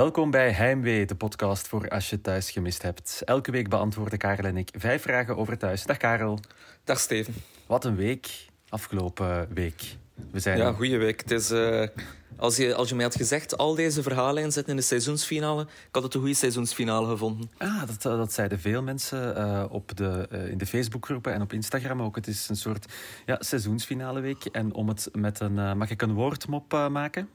Welkom bij Heimwee, de podcast voor als je thuis gemist hebt. Elke week beantwoorden Karel en ik vijf vragen over thuis. Dag Karel. Dag Steven. Wat een week, afgelopen week. We zijn ja, goede week. Het is, uh, als, je, als je mij had gezegd, al deze verhalen zitten in de seizoensfinale, ik had het een goede seizoensfinale gevonden. Ah, dat, eh, dat zeiden veel mensen uh, op de, uh, in de Facebookgroepen en op Instagram ook. Het is een soort ja, seizoensfinale week. En om het met een... mag ik een woordmop maken?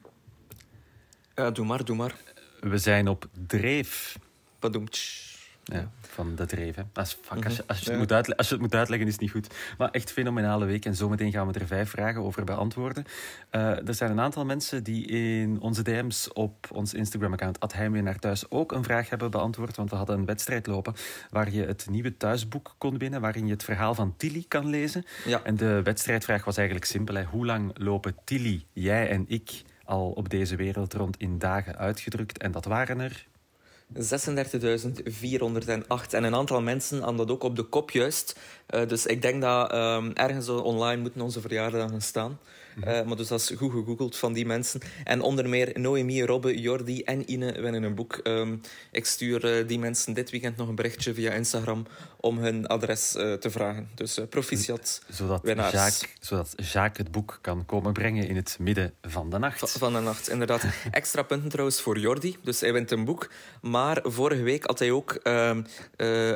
Ja, doe maar, doe maar. We zijn op dreef. Padoemtsch. Ja, van de dreef. Als, fuck, als, je, als, je het moet uitleggen, als je het moet uitleggen, is het niet goed. Maar echt fenomenale week. En zometeen gaan we er vijf vragen over beantwoorden. Uh, er zijn een aantal mensen die in onze DM's op ons Instagram-account Heimwee naar thuis ook een vraag hebben beantwoord. Want we hadden een wedstrijd lopen waar je het nieuwe thuisboek kon winnen. Waarin je het verhaal van Tilly kan lezen. Ja. En de wedstrijdvraag was eigenlijk simpel. Hè. Hoe lang lopen Tilly, jij en ik al op deze wereld rond in dagen uitgedrukt. En dat waren er 36.408. En een aantal mensen aan dat ook op de kop juist. Uh, dus ik denk dat um, ergens online moeten onze verjaardagen staan. Uh, maar dus dat is goed gegoogeld van die mensen. En onder meer Noemi, Robbe, Jordi en Ine winnen een boek. Um, ik stuur uh, die mensen dit weekend nog een berichtje via Instagram om hun adres te vragen. Dus proficiat, zodat Jacques, zodat Jacques het boek kan komen brengen in het midden van de nacht. van de nacht, inderdaad. Extra punten trouwens voor Jordi. Dus hij wint een boek. Maar vorige week had hij ook uh,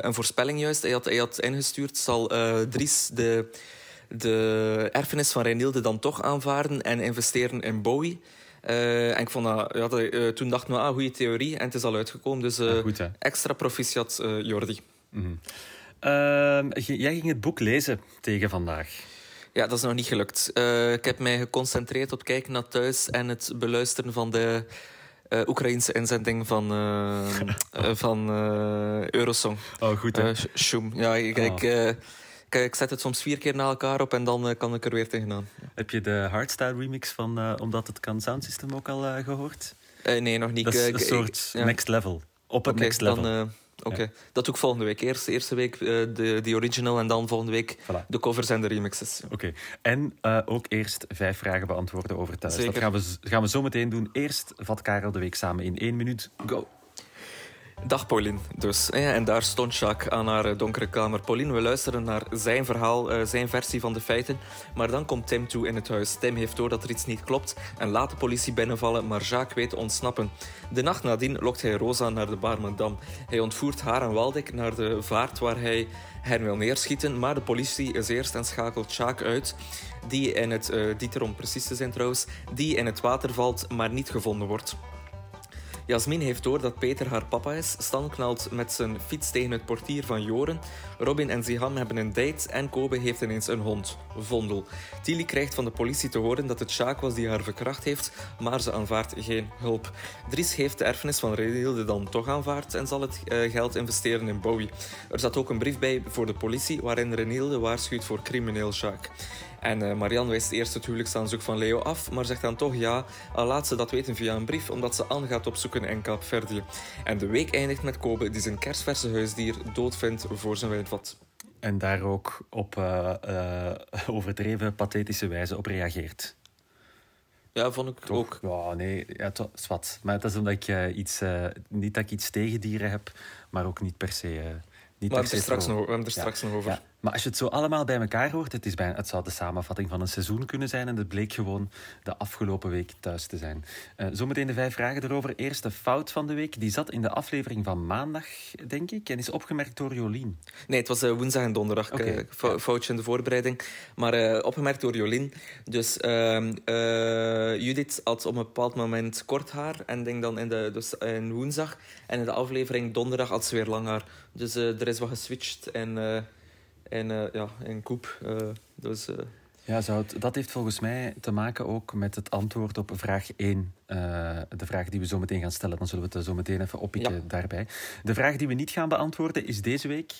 een voorspelling juist. Hij had, hij had ingestuurd, zal Dries de, de erfenis van Reinilde dan toch aanvaarden en investeren in Bowie. Uh, en ik vond dat, ja, dat, toen dachten we, ah, goede theorie. En het is al uitgekomen. Dus ja, goed, extra proficiat, Jordi. Mm -hmm. ehm, jij ging het boek lezen tegen vandaag. Ja, dat is nog niet gelukt. ik heb mij geconcentreerd op kijken naar thuis en het beluisteren van de uh, Oekraïnse inzending van, van Eurosong. Oh, goed hè? Shum. Ja, ik, oh. ik, ik, zet het soms vier keer na elkaar op en dan kan ik er weer tegenaan. Heb je de hardstyle remix van Omdat het kan Soundsystem ook al gehoord? nee, nog niet. Dat is een soort next level. Op het okay, next level. Dan, Oké, okay. dat doe ik volgende week. Eerst de eerste week uh, de, de original en dan volgende week voilà. de covers en de remixes. Oké, okay. en uh, ook eerst vijf vragen beantwoorden over thuis. Zeker. Dat gaan we, gaan we zo meteen doen. Eerst vat Karel de week samen in één minuut. Go! Dag Pauline, dus. En daar stond Jacques aan haar eh, donkere kamer. Pauline, we luisteren naar zijn verhaal, uh, zijn versie van de feiten. Maar dan komt Tim toe in het huis. Tim heeft door dat er iets niet klopt en laat de politie binnenvallen, maar Jacques weet ontsnappen. De nacht nadien lokt hij Rosa naar de Barmendam. Hij ontvoert haar en Waldeck naar de vaart waar hij hen wil neerschieten, maar de politie is eerst en schakelt Jacques uit, die in het, uh, Dieter om precies te zijn trouwens, die in het water valt, maar niet gevonden wordt. Jasmin heeft door dat Peter haar papa is. Stan knalt met zijn fiets tegen het portier van Joren. Robin en Zihan hebben een date en Kobe heeft ineens een hond, Vondel. Tilly krijgt van de politie te horen dat het Sjaak was die haar verkracht heeft, maar ze aanvaardt geen hulp. Dries heeft de erfenis van Renilde dan toch aanvaard en zal het uh, geld investeren in Bowie. Er zat ook een brief bij voor de politie waarin Renilde waarschuwt voor crimineel Sjaak. En uh, Marianne wijst eerst het huwelijksaanzoek van Leo af, maar zegt dan toch ja, al laat ze dat weten via een brief, omdat ze Anne gaat opzoeken in Kaapverdië. En de week eindigt met Kobe, die zijn kerstverse huisdier doodvindt voor zijn wijnvat. En daar ook op uh, uh, overdreven, pathetische wijze op reageert. Ja, vond ik Toch? ook. Ja, nee, ja, het is wat. Maar dat is omdat ik uh, iets, uh, niet dat ik iets tegen dieren heb, maar ook niet per se. Uh, niet maar per se straks nog, we hebben er straks ja. nog over. Ja. Maar als je het zo allemaal bij elkaar hoort, het, is bijna, het zou de samenvatting van een seizoen kunnen zijn. En het bleek gewoon de afgelopen week thuis te zijn. Uh, zometeen de vijf vragen erover. Eerst de fout van de week. Die zat in de aflevering van maandag, denk ik. En is opgemerkt door Jolien. Nee, het was uh, woensdag en donderdag. Okay. Fou foutje in de voorbereiding. Maar opgemerkt door Jolien. Dus ehm, Judith had op een bepaald moment kort haar. En denk dan in, de, dus in woensdag. En in de aflevering donderdag had ze weer lang haar. Dus er is wat geswitcht. En en uh, ja, en koep. Dus. Ja, dat heeft volgens mij te maken ook met het antwoord op vraag 1. de vraag die we zo meteen gaan stellen. Dan zullen we het zo meteen even oppikken ja. daarbij. De vraag die we niet gaan beantwoorden is deze week...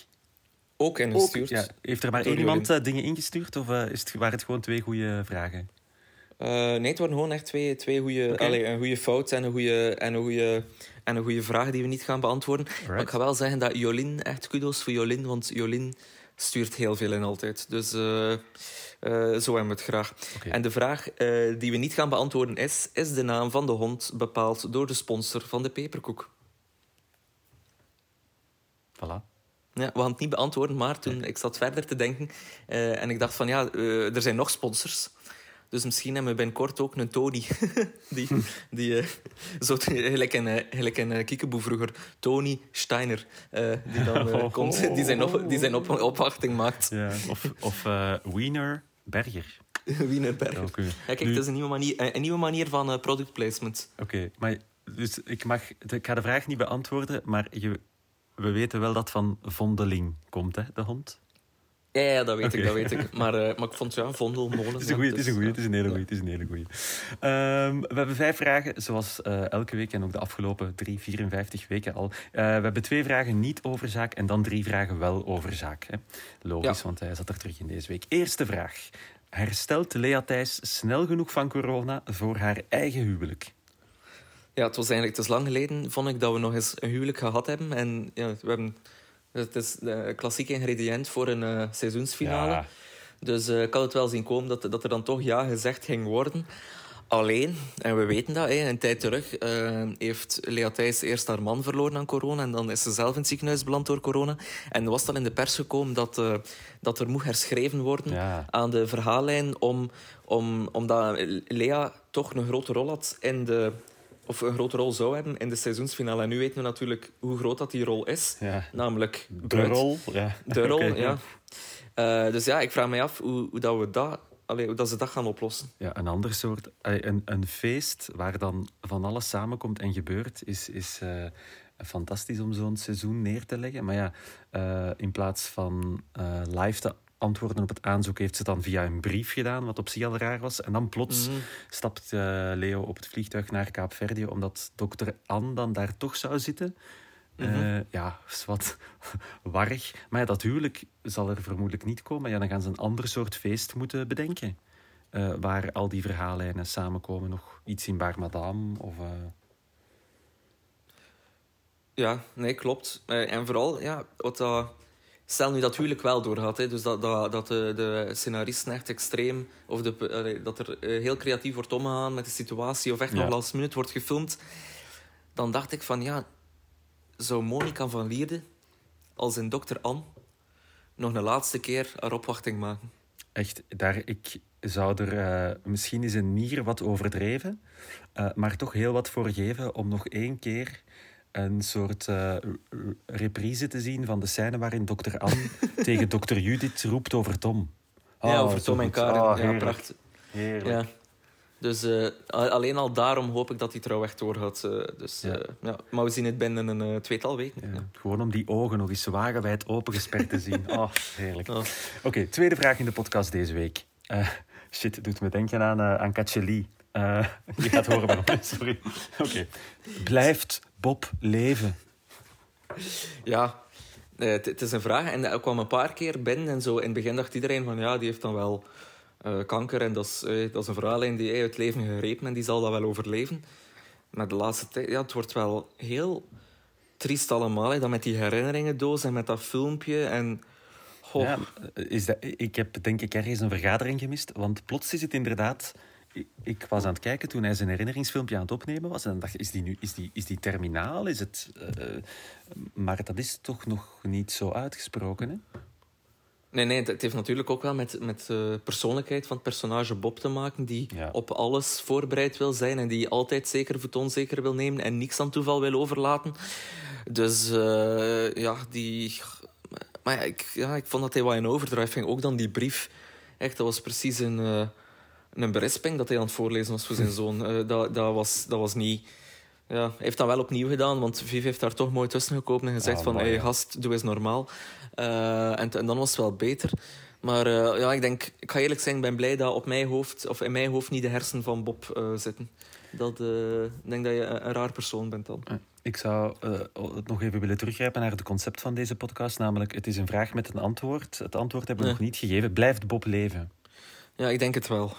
Ook ingestuurd. Ja. Heeft er maar één iemand dingen ingestuurd? Of is het, waren het gewoon twee goede vragen? nee, het waren gewoon echt twee, twee goede... Okay. Allee, een goede fout en een goede... En een goede en een goede vraag die we niet gaan beantwoorden. Right. Maar ik ga wel zeggen dat Jolien, echt kudos voor Jolien, want Jolien stuurt heel veel in altijd. Dus uh, zo hebben we het graag. En de vraag die we niet gaan beantwoorden is... Is de naam van de hond bepaald door de sponsor van de peperkoek? Voilà. Ja, we gaan het niet beantwoorden, maar toen ik zat verder te denken en ik dacht van ja, er zijn nog sponsors. Dus misschien hebben we binnenkort ook een Tony. die, die uh, zo gelijk een, eh, gelijk een uh, kiekeboe vroeger. Tony Steiner. Uh, die dan uh, komt, die zijn, op, die zijn op, opwachting maakt. Ja. Of, of Wiener Berger. Wiener Berger. Ja, kijk, nu... het is een nieuwe manier, een nieuwe manier van product placement. Oké, maar dus ik, mag, ik ga de vraag niet beantwoorden, maar je, we weten wel dat van Vondeling komt, hè, de hond? Ja, ja, dat weet ik, dat weet ik. Maar, uh, maar ik vond ja, Vondel, Molen... Het is een goeie, het is een goeie, het is een hele goeie. Het is een hele goeie. Um, we hebben vijf vragen, zoals uh, elke week en ook de afgelopen drie, 54 weken al. Uh, we hebben twee vragen niet over zaak en dan drie vragen wel over zaak. Hè. Logisch, ja. want hij zat er terug in deze week. Eerste vraag. Herstelt Lea Thijs snel genoeg van corona voor haar eigen huwelijk? Ja, het was eigenlijk te lang geleden, vond ik, dat we nog eens een huwelijk gehad hebben. En ja, we hebben het is de klassieke ingrediënt voor een uh, seizoensfinale. Dus uh, ik had het wel zien komen dat, dat er dan toch ja gezegd ging worden. Alleen, en we weten dat, een tijd terug uh, heeft Lea Thijs eerst haar man verloren aan corona en dan is ze zelf in het ziekenhuis beland door corona. En was dan in de pers gekomen dat, uh, dat er moet herschreven worden ja. aan de verhaallijn om, om, omdat Lea toch een grote rol had in de of een grote rol zou hebben in de seizoensfinale. En nu weten we natuurlijk hoe groot dat die rol is. Ja. Namelijk De rol, ja. De rol, ja. Uh, dus ja, ik vraag me af hoe, hoe, dat we dat, allee, hoe dat ze dat gaan oplossen. Ja, een ander soort... Een, een feest waar dan van alles samenkomt en gebeurt, is... is uh, fantastisch om zo'n seizoen neer te leggen. Maar ja, uh, in plaats van live te antwoorden op het aanzoek heeft ze dan via een brief gedaan, wat op zich al raar was. En dan plots mm stapt uh, Leo op het vliegtuig naar Kaapverdië, omdat dokter Anne dan daar toch zou zitten. Mm -hmm. uh, ja, is wat warrig. Maar ja, dat huwelijk zal er vermoedelijk niet komen. Ja, dan gaan ze een ander soort feest moeten bedenken. Uh, waar al die verhaallijnen samenkomen. Nog iets in Bar Madame of... Ja, nee, klopt. en vooral, ja, wat dat Stel nu dat huwelijk wel doorgaat, hè, dus dat, dat, dat de, de scenaristen echt extreem, of de, dat er eh, heel creatief wordt omgegaan met de situatie, of echt nog last minute wordt gefilmd, dan dacht ik van ja, zou Monica van Lierde als in Dr. Anne nog een laatste keer haar opwachting maken? Echt, daar, ik zou er uh, misschien is een nier wat overdreven, uh, maar toch heel wat voor geven om nog één keer een soort uh, reprise te zien van de scène waarin dokter Anne tegen dokter Judith roept over Tom. Oh, ja, over Tom en Karin. Oh, ja, prachtig. Heerlijk. Ja. Dus uh, alleen al daarom hoop ik dat die trouw echt doorgaat. Uh, dus, ja. ja. Maar we zien het binnen een tweetal weken. Ja. Gewoon om die ogen nog eens wagenwijd opengesperd te zien. Oh, heerlijk. Oh. Oké, okay, tweede vraag in de podcast deze week. shit, doet me denken aan, aan Katjeli. je gaat horen waarom. Sorry. Oké. Okay. Blijft Bob leven? Ja, het, is een vraag. En dat kwam een paar keer binnen. En zo in het begin dacht iedereen van ja, die heeft dan wel uh, kanker. En dat is, uh, dat is een verhaallijn die uit het leven gegrepen en die zal dat wel overleven. Maar de laatste tijd, ja, het wordt wel heel triest allemaal. Hè, dat met die herinneringendoos en met dat filmpje. En, Ja, is dat, ik heb denk ik ergens een vergadering gemist. Want plots is het inderdaad ik was aan het kijken toen hij zijn herinneringsfilmpje aan het opnemen was. En dacht, is die nu is die, is die terminaal? Is het, uh, maar dat is toch nog niet zo uitgesproken, hè? Nee, nee, het heeft natuurlijk ook wel met, met de persoonlijkheid van het personage Bob te maken, die op alles voorbereid wil zijn en die altijd zeker voet onzeker wil nemen en niks aan toeval wil overlaten. Dus uh, ja, die... Maar ja ik, ja, ik vond dat hij wat in overdrive ging. Ook dan die brief. Echt, dat was precies een... Uh, een berisping dat hij aan het voorlezen was voor zijn zoon. Uh, dat, dat, was, dat was niet... Ja, hij heeft dat wel opnieuw gedaan, want Viv heeft daar toch mooi tussen gekomen en gezegd ah, van, hey, gast, doe eens normaal. Uh, en, en dan was het wel beter. Maar uh, ja, ik denk, ik ga eerlijk zijn, ik ben blij dat op mijn hoofd, of in mijn hoofd niet de hersen van Bob uh, zitten. Dat, ik denk dat je een, een, raar persoon bent dan. Ik zou het nog even willen teruggrijpen naar het concept van deze podcast, namelijk het is een vraag met een antwoord. Het antwoord hebben we nog niet gegeven. Blijft Bob leven? Ja, ik denk het wel.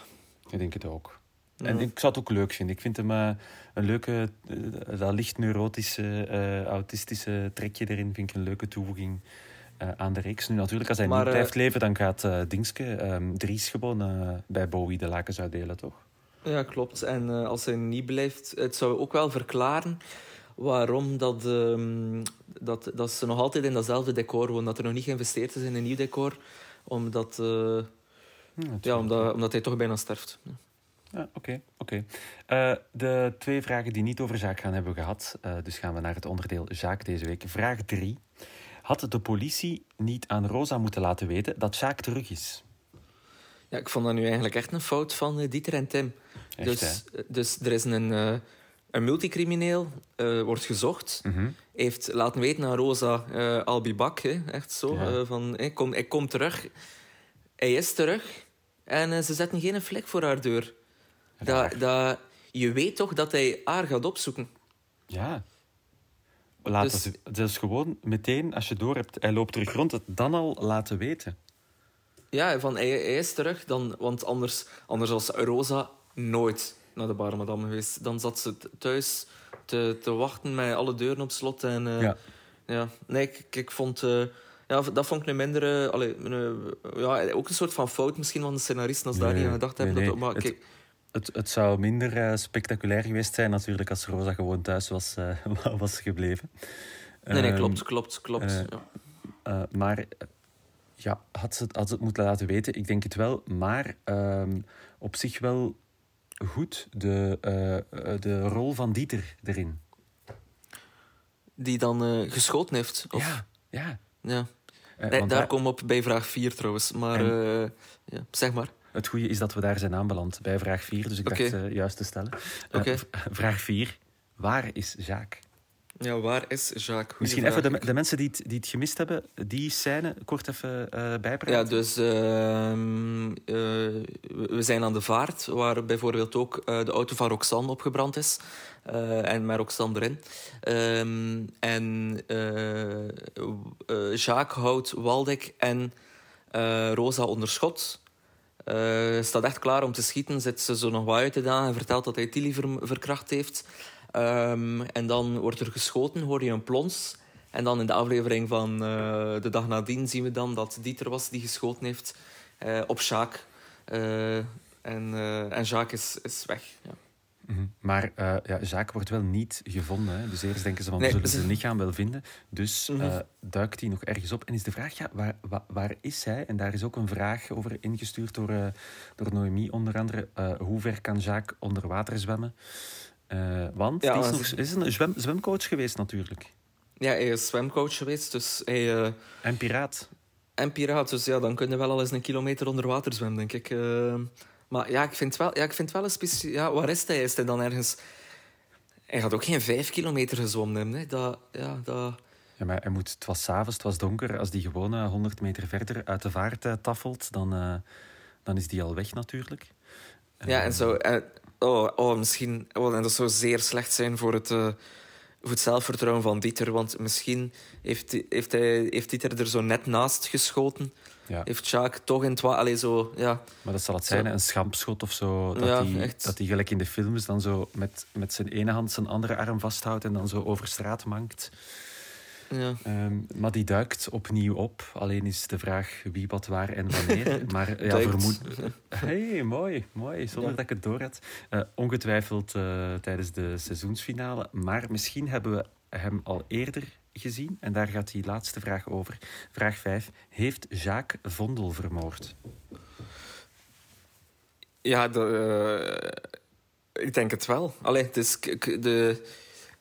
Ik denk het ook. En ik zou het ook leuk vinden. Ik vind hem uh, een leuke, uh, dat licht neurotische, uh, autistische trekje erin vind ik een leuke toevoeging. aan de reeks. Nu natuurlijk, als hij niet blijft leven, dan gaat Dingske, um, Dries gewoon bij Bowie de lakens uitdelen, toch? Ja, klopt. En als hij niet blijft, het zou ook wel verklaren waarom dat, um, dat, dat ze nog altijd in datzelfde decor wonen. Dat er nog niet geïnvesteerd is in een nieuw decor. Omdat, uh, ja, ja omdat, omdat hij toch bijna sterft. Ja. Ja, Oké, oké. Uh, de twee vragen die niet over zaak gaan hebben we gehad. Uh, dus gaan we naar het onderdeel zaak deze week. Vraag 3. Had de politie niet aan Rosa moeten laten weten dat Zaak terug is? Ja, ik vond dat nu eigenlijk echt een fout van Dieter en Tim. Echt, dus, dus er is een een multicrimineel wordt gezocht. Mm Heeft laten weten aan Rosa uh, eh, Albibak, echt zo. Ja. Van, hey, kom, ik kom terug. Hij is terug. En ze zetten geen vlek voor haar deur. Dat, dat, je weet toch dat hij haar gaat opzoeken. Ja. Laat dus, het, dus gewoon meteen, als je door hebt, hij loopt terug rond, het dan al laten weten. Ja, van hij, hij is terug, dan, want anders, anders als Rosa nooit naar de bar madame geweest. Dan zat ze thuis te, te wachten met alle deuren op slot. En, uh, ja. ja. Nee, ik, ik vond... Uh, ja, dat vond ik een mindere... Allee, ja, ook een soort van fout misschien van de scenaristen als nee, daar niet aan gedacht hebben. Nee, dat, maar, het, het, het, zou minder uh, spectaculair geweest zijn natuurlijk als Rosa gewoon thuis was, was gebleven. Nee, nee, klopt, ehm, klopt, klopt. Ja. maar ja, had ze, had ze het moeten laten weten? Ik denk het wel. Maar ehm, op zich wel goed de, de rol van Dieter erin. Die dan uh, geschoten heeft? Of? Ja, ja. Ja. Uh, daar komen we op bij vraag 4 trouwens. Maar en... ja, zeg maar. Het goede is dat we daar zijn aanbeland bij vraag 4, dus ik okay. dacht juist te stellen. Okay. vraag 4. Waar is Jacques? Ja, waar is Jacques? Misschien even de, de, mensen die het, die het gemist hebben, die scène kort even uh, bijpraten. Ja, dus uh, we zijn aan de vaart, waar bijvoorbeeld ook uh, de auto van Roxanne opgebrand is. en met Roxanne erin. Um, en Jacques houdt Waldeck en Rosa onder schot. staat echt klaar om te schieten, zit ze zo nog wat uit te daan en vertelt dat hij Tilly ver, verkracht heeft. Um, en dan wordt er geschoten, hoor je een plons. En dan in de aflevering van uh, de dag nadien zien we dan dat Dieter was die geschoten heeft uh, op Jacques. Uh, en, en Jacques is, is weg. Ja. Mm -hmm. Maar ja, Jacques wordt wel niet gevonden. Hè? Dus eerst denken ze van, we zullen zijn lichaam wel vinden. Dus mm -hmm. duikt hij nog ergens op. En is de vraag, ja, waar, waar, waar, is hij? En daar is ook een vraag over ingestuurd door, door Noémie onder andere. hoe ver kan Jacques onder water zwemmen? Uh, want ja, hij is, nog, is een zwem, zwemcoach geweest natuurlijk. Ja, hij is zwemcoach geweest. Dus hij, uh, en piraat. En piraat, dus ja, dan kun je wel al eens een kilometer onder water zwemmen, denk ik. Uh, maar ja, ik vind wel, ja, ik vind wel een speciaal... Ja, waar is hij? Is hij dan ergens... Hij had ook geen vijf kilometer gezwommen. Hè? Dat, ja, dat... Ja, maar hij moet, het was s'avonds, het was donker. Als die gewoon 100 meter verder uit de vaart taffelt, dan, dan is die al weg natuurlijk. Ja, en zo... Oh, oh misschien... Oh, en dat zou zeer slecht zijn voor het, uh, voor het zelfvertrouwen van Dieter. Want misschien heeft, heeft, hij, heeft Dieter er zo net naast geschoten. Ja. Heeft Jacques toch in het zo, ja. Maar dat zal het zijn, een schampschot of zo. Dat ja, hij, dat hij gelijk in de films dan zo met, met zijn ene hand zijn andere arm vasthoudt en dan zo over straat mankt. Ja. Um, maar die duikt opnieuw op. Alleen is de vraag wie, wat, waar en wanneer. maar ja, vermoed... hey, mooi, mooi. Zonder dat ik het door had. Uh, ongetwijfeld uh, tijdens de seizoensfinale. Maar misschien hebben we hem al eerder gezien. En daar gaat die laatste vraag over. Vraag 5. Heeft Jacques Vondel vermoord? Ja, de, uh, ik denk het wel. Allee, het is de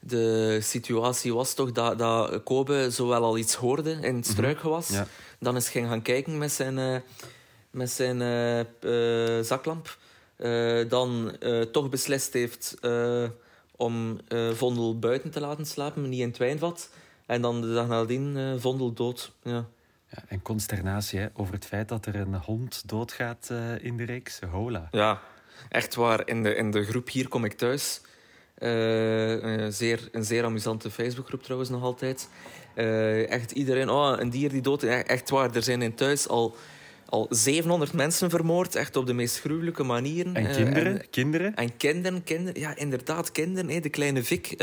de situatie was toch dat, dat Kobe zowel al iets hoorde in het mhm. struikgewas. Ja. Dan is ging gaan kijken met zijn, uh, met zijn uh, uh, zaklamp. dan toch beslist heeft om Vondel buiten te laten slapen, niet in het wijnvat. En dan de dag nadien Vondel dood. Ja. Ja, en consternatie hè, over het feit dat er een hond doodgaat in de reeks. Hola. Ja, echt waar. In de, in de groep Hier kom ik thuis uh, zeer, een zeer amusante Facebookgroep trouwens nog altijd. Uh, echt iedereen, oh, een dier die dood is. Echt waar, er zijn in thuis al, al 700 mensen vermoord, echt op de meest gruwelijke manieren. En kinderen? en, kinderen? En kinderen, kinderen. Ja, inderdaad, kinderen. Hè. De kleine Vic.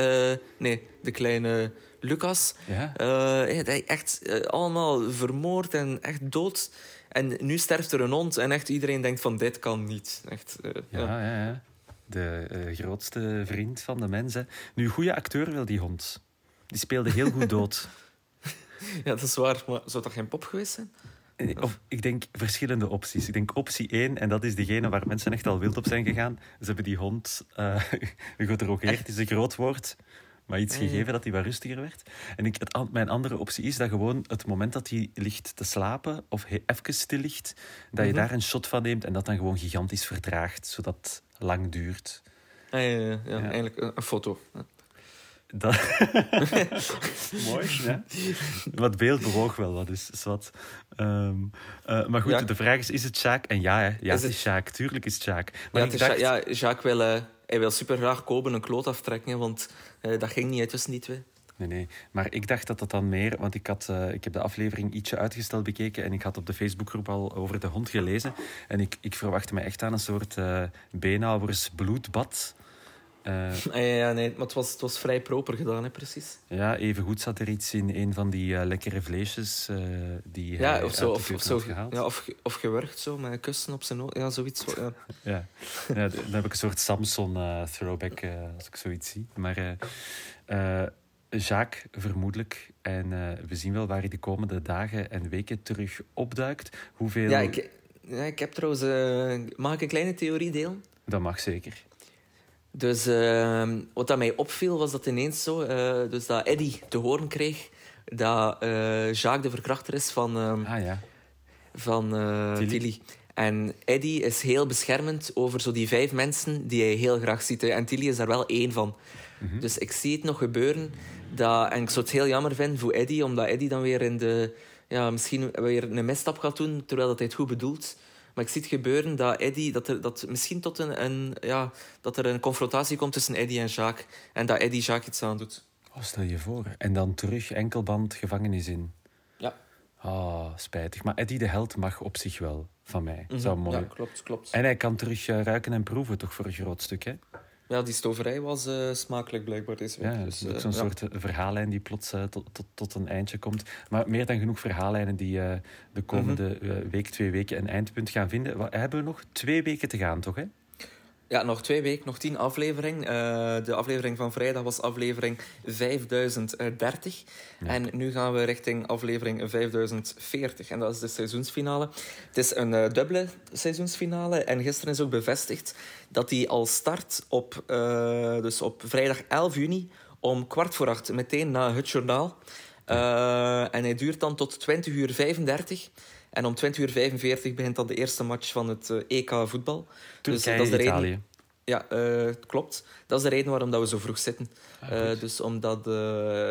nee, de kleine Lucas. Ja. echt allemaal vermoord en echt dood. En nu sterft er een hond en echt iedereen denkt van dit kan niet. Echt, ja, ja. ja, De grootste vriend van de mensen. Nu, goede acteur wil die hond. Die speelde heel goed dood. ja, dat is waar. Maar zou dat geen pop geweest zijn? Eh, of, ik denk verschillende opties. Ik denk optie 1, en dat is degene waar mensen echt al wild op zijn gegaan. Ze hebben die hond uh, gedrogeerd, is een groot woord. Maar iets gegeven dat hij wat rustiger werd. En ik, het, mijn andere optie is dat gewoon het moment dat hij ligt te slapen, of hij even stil ligt, dat je mhm. daar een shot van neemt en dat dan gewoon gigantisch vertraagt, zodat lang duurt. Ah, ja, ja, ja, ja. eigenlijk een, foto. Dat... Mooi, hè? Wat beeld bewoog wel wat, dus is wat. Ehm, eh, maar goed, de vraag is, is het Sjaak? En ja, hè. ja is het is Sjaak. Tuurlijk is het Sjaak. Maar ja, dacht... ja, Jacques wil, uh, hij wil super graag Koben een kloot aftrekken, want uh, dat ging niet uit tussen die twee. Nee, nee. Maar ik dacht dat dat dan meer... Want ik, had, ik heb de aflevering ietsje uitgesteld bekeken en ik had op de Facebookgroep al over de hond gelezen. En ik, ik verwachtte me echt aan een soort uh, beenhouwers bloedbad uh, ja, ja, nee, maar het was, het was vrij proper gedaan, hè, precies. Ja, even goed zat er iets in een van die uh, lekkere vleesjes uh, die ja, of zo, of, of, zo, gehaald. Ja, of, of gewurgd zo, met kussen op zijn oog. Ja, zoiets. Ja. ja. ja, dan heb ik een soort Samson-throwback als ik zoiets zie. Maar Jacques, vermoedelijk. En we zien wel waar hij de komende dagen en weken terug opduikt. Hoeveel... Ja, ik, ja, ik heb trouwens... mag ik een kleine theorie delen? Dat mag zeker. Dus uh, wat dat mij opviel was dat ineens zo, uh, dus dat Eddie te horen kreeg dat uh, Jacques de verkrachter is van, uh, ah, ja. van Tilly. Tilly. En Eddie is heel beschermend over zo die vijf mensen die hij heel graag ziet. En Tilly is daar wel één van. Mm -hmm. Dus ik zie het nog gebeuren. Dat, en ik zou het heel jammer vinden voor Eddie, omdat Eddie dan weer in de... Ja, misschien weer een misstap gaat doen, terwijl dat hij het goed bedoelt. Maar ik zie het gebeuren dat, Eddie, dat, er, dat misschien tot een, een, ja, dat er een confrontatie komt tussen Eddie en Jacques. En dat Eddie Jacques iets aandoet. Oh, stel je voor. En dan terug enkelband gevangenis in. Ja. Ah, oh, spijtig. Maar Eddie de Held mag op zich wel, van mij. Mm Zou mooi. Ja, klopt, klopt. En hij kan terug uh, ruiken en proeven, toch, voor een groot stuk, hè? Ja, die stoverij was uh, smakelijk blijkbaar deze week. Ja, dus, uh, zo'n soort verhaallijn die plots tot, tot, tot een eindje komt. Maar meer dan genoeg verhaallijnen die de komende mm week, twee weken een eindpunt gaan vinden. We hebben nog twee weken te gaan, toch? Hè? Ja, nog twee weken, nog tien afleveringen. Uh, de aflevering van vrijdag was aflevering 5030. En nu gaan we richting aflevering 5040. En dat is de seizoensfinale. Het is een uh, dubbele seizoensfinale. En gisteren is ook bevestigd dat die al start op, uh, dus op vrijdag 11 juni om kwart voor acht, meteen na het journaal. en hij duurt dan tot 20 uur 35. En om 20 uur 45 begint dan de eerste match van het EK voetbal. dus dat is de Italië. Ja, uh, klopt. Dat is de reden waarom dat we zo vroeg zitten. Ah, uh, dus omdat, uh,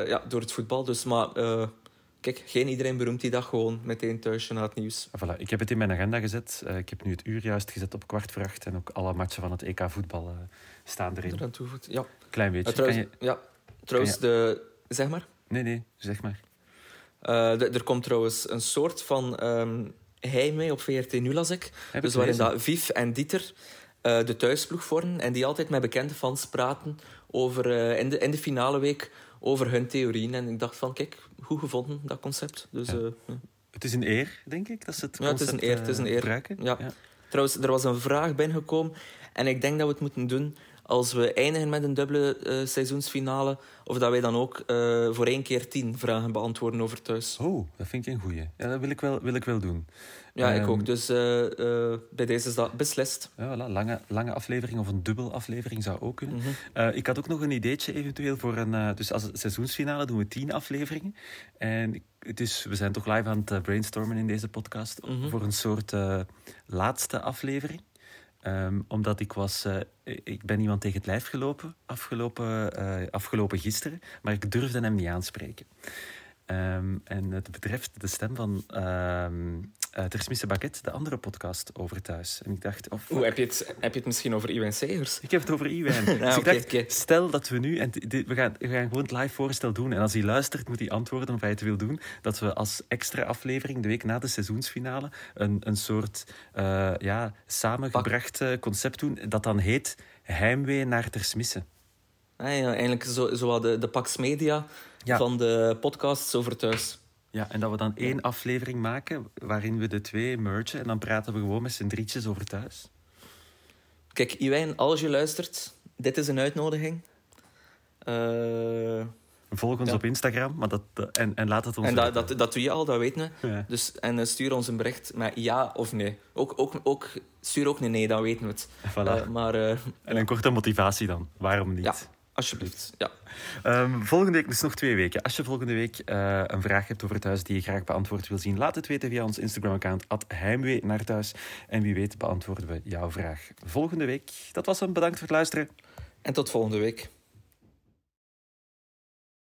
ja, door het voetbal. Dus, maar kijk, geen iedereen beroemt die dag gewoon meteen thuis na het nieuws. Ah, voilà. Ik heb het in mijn agenda gezet. ik heb nu het uur juist gezet op kwart voor acht. En ook alle matchen van het EK voetbal staan erin. Er ja. Klein beetje. trouwens, je... ja, trouwens de... Zeg maar. Nee, nee, zeg maar. Er komt trouwens een soort van... Um, hij mee op VRT nu las ik. dus waarin dat Viv en Dieter uh, de thuisploeg vormen en die altijd met bekende fans praten over, uh, in, de, in de finale week over hun theorieën. En ik dacht van, kijk, goed gevonden, dat concept. Dus, ja. Het is een eer, denk ik, dat ze het Ja, het is een eer. Het is een eer. Ja. ja. Trouwens, er was een vraag binnengekomen en ik denk dat we het moeten doen als we eindigen met een dubbele uh, seizoensfinale, of dat wij dan ook uh, voor één keer tien vragen beantwoorden over thuis. Oh, dat vind ik een goeie. Ja, dat wil ik wel, wil ik wel doen. Ja, ik ook. Ehm, dus uh, bij deze is dat beslist. Ja, voilà. lange, lange aflevering of een dubbel aflevering zou ook kunnen. Mhm. ik had ook nog een ideetje eventueel voor een... dus als seizoensfinale doen we tien afleveringen. En het is, we zijn toch live aan het brainstormen in deze podcast mhm. voor een soort laatste aflevering. Um, omdat ik was... Uh, ik ben iemand tegen het lijf gelopen afgelopen, uh, afgelopen gisteren, maar ik durfde hem niet aanspreken. Ehm, en het betreft de stem van um, uh, Tersmisse Baket, de andere podcast over thuis. En ik dacht... Of, Oeh, heb, je het, heb je het misschien over Iwijn Segers? Ik heb het over Iwijn. dus ah, ik dacht, stel dat we nu... En we, gaan, we gaan gewoon het live voorstel doen. En als hij luistert, moet hij antwoorden of hij het wil doen. Dat we als extra aflevering, de week na de seizoensfinale, een, een soort uh, ja, samengebracht uh, concept doen. Dat dan heet Heimwee naar Tersmisse. Ah, ja, eigenlijk zo, zo de, de Pax Media van de podcasts over thuis. Ja, en dat we dan één aflevering maken waarin we de twee mergen en dan praten we gewoon met z'n drietjes over thuis. Kijk, Iwijn, als je luistert, dit is een uitnodiging. Uh, Volg ons op Instagram maar dat, en, en laat het ons En dat, dat, dat doe je al, dat weten we. Dus, en uh, stuur ons een bericht met ja of nee. Ook, ook, ook, stuur ook een nee, dan weten we het. Voilà. Uh, maar, en een korte motivatie dan, waarom niet? Alsjeblieft, ja. Um, volgende week, dus nog twee weken. Als je volgende week uh, een vraag hebt over thuis die je graag beantwoord wil zien, laat het weten via ons Instagram-account, heimwee naar thuis. En wie weet beantwoorden we jouw vraag volgende week. Dat was hem, bedankt voor het luisteren. En tot volgende week.